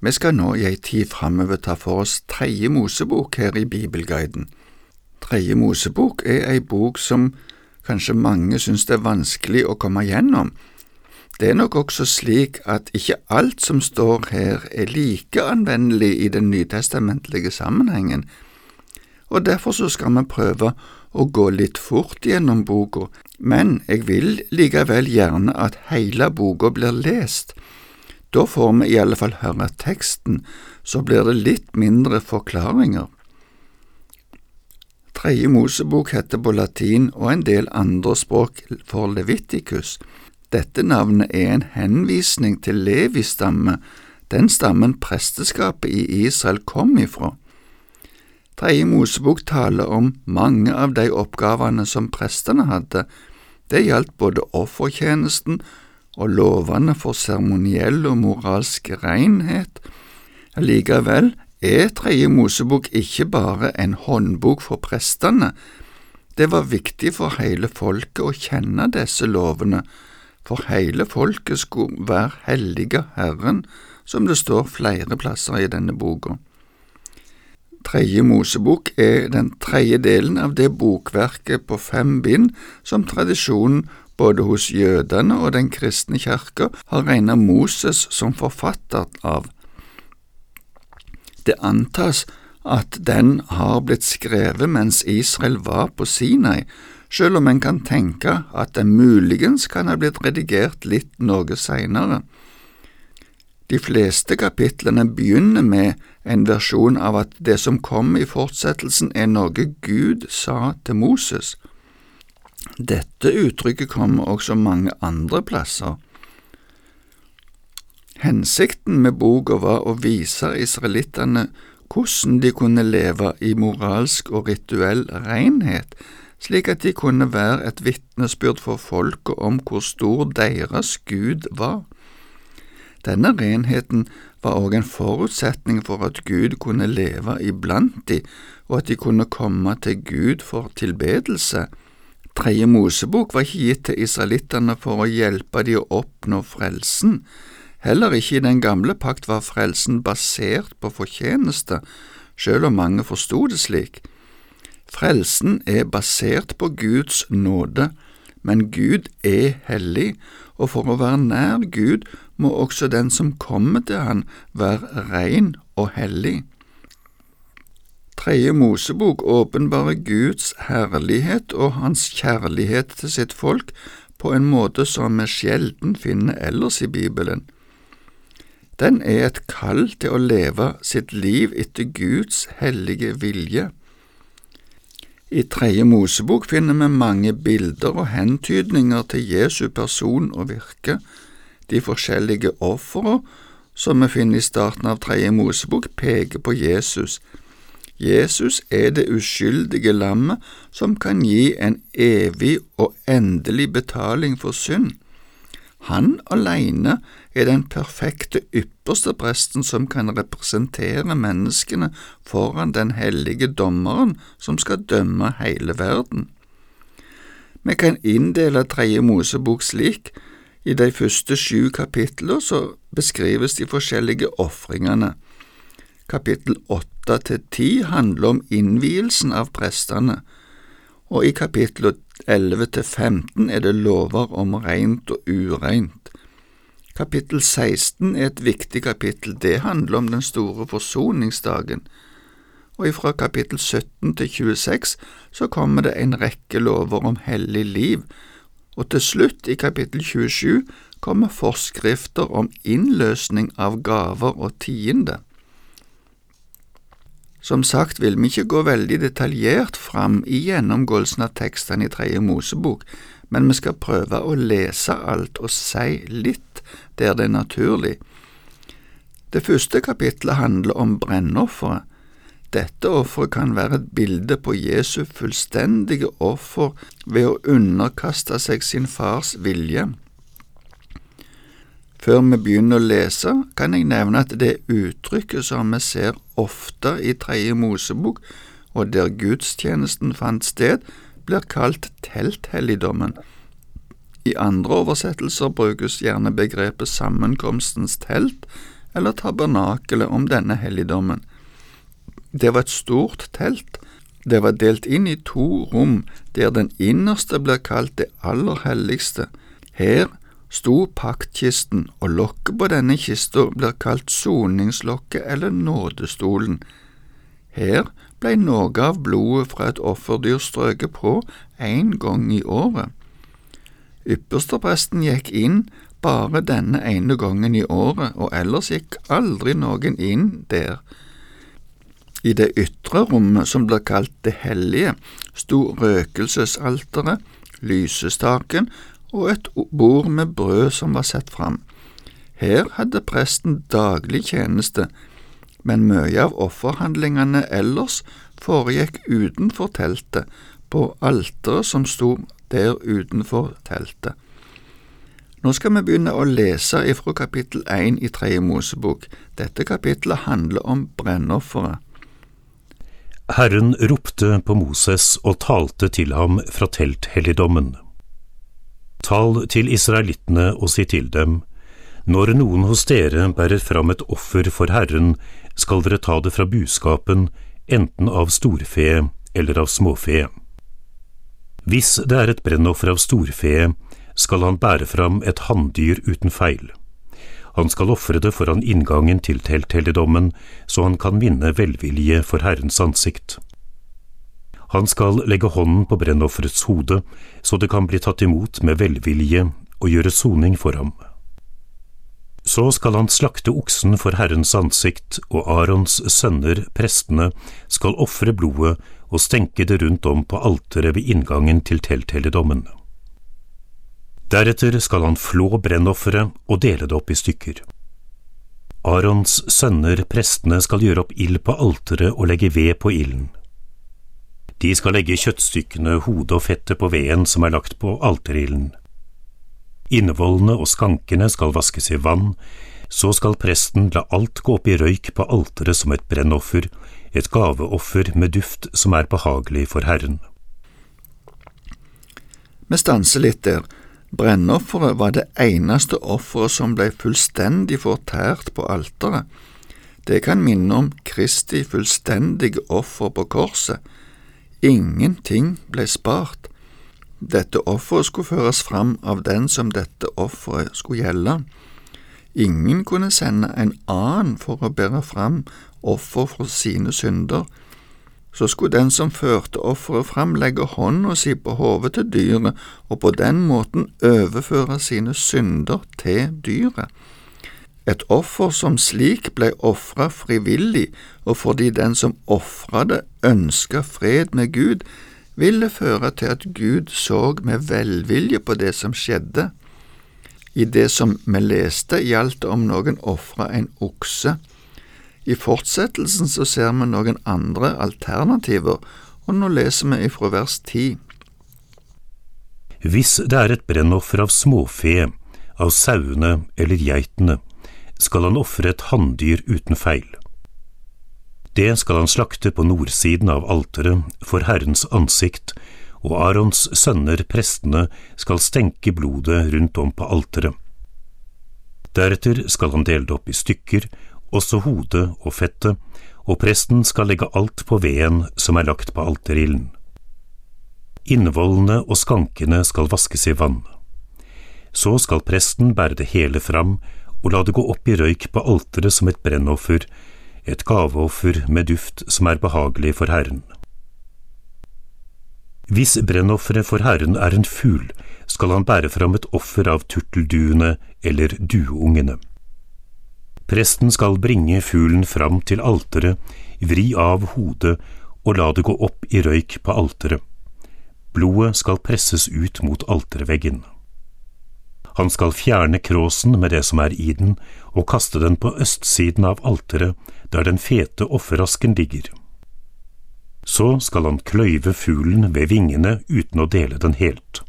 Vi skal nå i ei tid framover ta for oss Tredje Mosebok her i Bibelguiden. Tredje Mosebok er ei bok som kanskje mange syns det er vanskelig å komme gjennom. Det er nok også slik at ikke alt som står her er like anvendelig i den nytestamentlige sammenhengen, og derfor så skal vi prøve å gå litt fort gjennom boka, men jeg vil likevel gjerne at hele boka blir lest da får vi i alle fall høre teksten, så blir det litt mindre forklaringer. Tredje Mosebok heter på latin og en del andre språk for Leviticus. Dette navnet er en henvisning til Levis stamme, den stammen presteskapet i Israel kom ifra. Tredje Mosebok taler om mange av de oppgavene som prestene hadde. Det gjaldt både offertjenesten og lovene for seremoniell og moralsk renhet. Allikevel er Tredje Mosebok ikke bare en håndbok for prestene. Det var viktig for hele folket å kjenne disse lovene, for hele folket skulle være hellige Herren, som det står flere plasser i denne boka. Tredje Mosebok er den tredje delen av det bokverket på fem bind som tradisjonen både hos jødene og den kristne kirke har regnet Moses som forfatter av. Det antas at den har blitt skrevet mens Israel var på Sinai, selv om en kan tenke at den muligens kan ha blitt redigert litt noe seinere. De fleste kapitlene begynner med en versjon av at det som kom i fortsettelsen er noe Gud sa til Moses. Dette uttrykket kommer også mange andre plasser. Hensikten med boka var å vise israelittene hvordan de kunne leve i moralsk og rituell renhet, slik at de kunne være et vitnesbyrd for folket om hvor stor deres Gud var. Denne renheten var også en forutsetning for at Gud kunne leve iblant de, og at de kunne komme til Gud for tilbedelse. Tredje Mosebok var ikke gitt til israelittene for å hjelpe de å oppnå frelsen. Heller ikke i den gamle pakt var frelsen basert på fortjeneste, selv om mange forsto det slik. Frelsen er basert på Guds nåde, men Gud er hellig, og for å være nær Gud må også den som kommer til Han være ren og hellig. Tredje Mosebok åpenbarer Guds herlighet og hans kjærlighet til sitt folk på en måte som vi sjelden finner ellers i Bibelen. Den er et kall til å leve sitt liv etter Guds hellige vilje. I Tredje Mosebok finner vi mange bilder og hentydninger til Jesu person og virke. De forskjellige ofrene som vi finner i starten av Tredje Mosebok, peker på Jesus. Jesus er det uskyldige lammet som kan gi en evig og endelig betaling for synd. Han alene er den perfekte ypperste presten som kan representere menneskene foran den hellige dommeren som skal dømme hele verden. Vi kan inndele Tredje Mosebok slik. I de første sju kapitler beskrives de forskjellige ofringene. Kapittel åtte til ti handler om innvielsen av prestene, og i kapittel elleve til 15 er det lover om rent og ureint. Kapittel 16 er et viktig kapittel, det handler om den store forsoningsdagen, og ifra kapittel 17 til 26 så kommer det en rekke lover om hellig liv, og til slutt, i kapittel 27, kommer forskrifter om innløsning av gaver og tiende. Som sagt vil vi ikke gå veldig detaljert fram i gjennomgåelsen av tekstene i Tredje Mosebok, men vi skal prøve å lese alt og si litt der det er naturlig. Det første kapitlet handler om brennofferet. Dette offeret kan være et bilde på Jesu fullstendige offer ved å underkaste seg sin fars vilje. Før vi begynner å lese, kan jeg nevne at det uttrykket som vi ser ofte i Tredje Mosebok, og der gudstjenesten fant sted, blir kalt telthelligdommen. I andre oversettelser brukes gjerne begrepet sammenkomstens telt eller tabernakelet om denne helligdommen. Det var et stort telt. Det var delt inn i to rom, der den innerste blir kalt det aller helligste. Her sto paktkisten, og lokket på denne kista blir kalt soningslokket eller nådestolen. Her ble noe av blodet fra et offerdyr strøket på én gang i året. Ypperstepresten gikk inn bare denne ene gangen i året, og ellers gikk aldri noen inn der. I det ytre rommet, som blir kalt Det hellige, sto røkelsesalteret, lysestaken og et bord med brød som var satt fram. Her hadde presten daglig tjeneste, men mye av offerhandlingene ellers foregikk utenfor teltet, på alteret som sto der utenfor teltet. Nå skal vi begynne å lese ifra kapittel 1 i Tredje Mosebok. Dette kapittelet handler om brennofferet. Herren ropte på Moses og talte til ham fra telthelligdommen. Tal til israelittene og si til dem, når noen hos dere bærer fram et offer for Herren, skal dere ta det fra buskapen, enten av storfe eller av småfe. Hvis det er et brennoffer av storfe, skal han bære fram et hanndyr uten feil. Han skal ofre det foran inngangen til telthelligdommen, så han kan vinne velvilje for Herrens ansikt. Han skal legge hånden på brennofferets hode, så det kan bli tatt imot med velvilje og gjøre soning for ham. Så skal han slakte oksen for Herrens ansikt, og Arons sønner, prestene, skal ofre blodet og stenke det rundt om på alteret ved inngangen til telthelligdommen. Deretter skal han flå brennofferet og dele det opp i stykker. Arons sønner, prestene, skal gjøre opp ild på alteret og legge ved på ilden. De skal legge kjøttstykkene, hodet og fettet på veden som er lagt på alterilden. Innvollene og skankene skal vaskes i vann, så skal presten la alt gå opp i røyk på alteret som et brennoffer, et gaveoffer med duft som er behagelig for Herren. Vi stanser litt der. Brennofferet var det eneste offeret som ble fullstendig fortært på alteret. Det kan minne om Kristi fullstendige offer på korset. Ingenting ble spart. Dette offeret skulle føres fram av den som dette offeret skulle gjelde. Ingen kunne sende en annen for å bære fram offer for sine synder så skulle den som førte offeret fram, legge hånda si på hodet til dyret og på den måten overføre sine synder til dyret. Et offer som slik ble ofra frivillig, og fordi den som ofra det ønska fred med Gud, ville føre til at Gud så med velvilje på det som skjedde. I det som vi leste, gjaldt det om noen ofra en okse. I fortsettelsen så ser vi noen andre alternativer, og nå leser vi ifra vers 10. Hvis det er et brennoffer av småfe, av sauene eller geitene, skal han ofre et hanndyr uten feil. Det skal han slakte på nordsiden av alteret for Herrens ansikt, og Arons sønner, prestene, skal stenke blodet rundt om på alteret. Deretter skal han dele det opp i stykker også hodet og fettet, og presten skal legge alt på veden som er lagt på alterilden. Innvollene og skankene skal vaskes i vann. Så skal presten bære det hele fram og la det gå opp i røyk på alteret som et brennoffer, et gaveoffer med duft som er behagelig for Herren. Hvis brennofferet for Herren er en fugl, skal han bære fram et offer av turtelduene eller dueungene. Presten skal bringe fuglen fram til alteret, vri av hodet og la det gå opp i røyk på alteret. Blodet skal presses ut mot alterveggen. Han skal fjerne kråsen med det som er i den, og kaste den på østsiden av alteret, der den fete offerasken ligger. Så skal han kløyve fuglen ved vingene uten å dele den helt.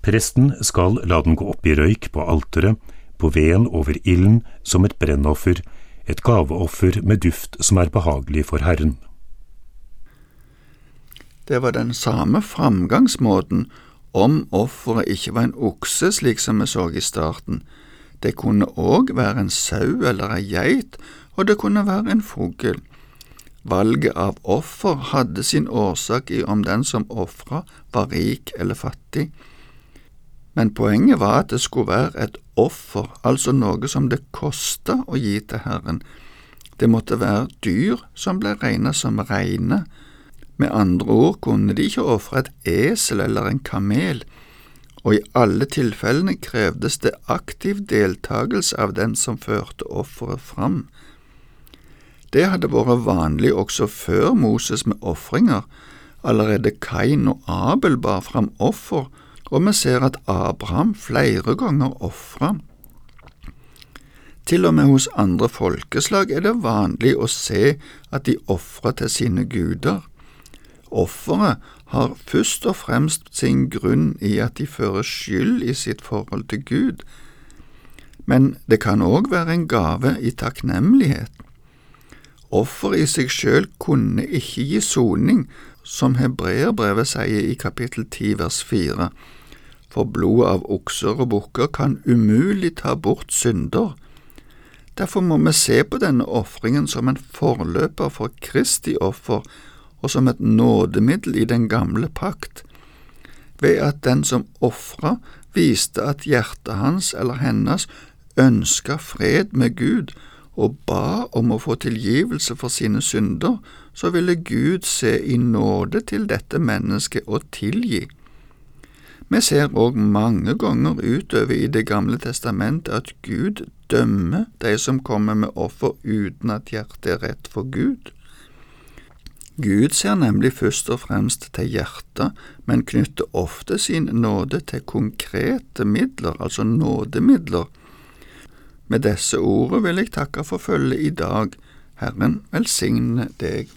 Presten skal la den gå opp i røyk på alteret, på veden over ilden som et brennoffer, et gaveoffer med duft som er behagelig for Herren. Det var den samme framgangsmåten om offeret ikke var en okse, slik som vi så i starten. Det kunne òg være en sau eller ei geit, og det kunne være en fugl. Valget av offer hadde sin årsak i om den som ofra var rik eller fattig. Men poenget var at det skulle være et offer, altså noe som det kosta å gi til Herren. Det måtte være dyr som ble regnet som reine. Med andre ord kunne de ikke ofre et esel eller en kamel, og i alle tilfellene krevdes det aktiv deltakelse av den som førte offeret fram. Det hadde vært vanlig også før Moses med ofringer. Allerede Kain og Abel bar fram offer, og vi ser at Abraham flere ganger ofra. Til og med hos andre folkeslag er det vanlig å se at de ofrer til sine guder. Offeret har først og fremst sin grunn i at de fører skyld i sitt forhold til Gud, men det kan òg være en gave i takknemlighet. Offer i seg sjøl kunne ikke gi soning, som hebreerbrevet sier i kapittel 10 vers 4, for blodet av okser og bukker kan umulig ta bort synder. Derfor må vi se på denne ofringen som en forløper for Kristi offer og som et nådemiddel i den gamle pakt, ved at den som ofra, viste at hjertet hans eller hennes ønska fred med Gud og ba om å få tilgivelse for sine synder, så ville Gud se i nåde til dette mennesket og tilgi. Vi ser òg mange ganger utover i Det gamle testamentet at Gud dømmer de som kommer med offer uten at hjertet er rett for Gud. Gud ser nemlig først og fremst til hjertet, men knytter ofte sin nåde til konkrete midler, altså nådemidler, med disse ordene vil jeg takke for følget i dag. Herren velsigne deg.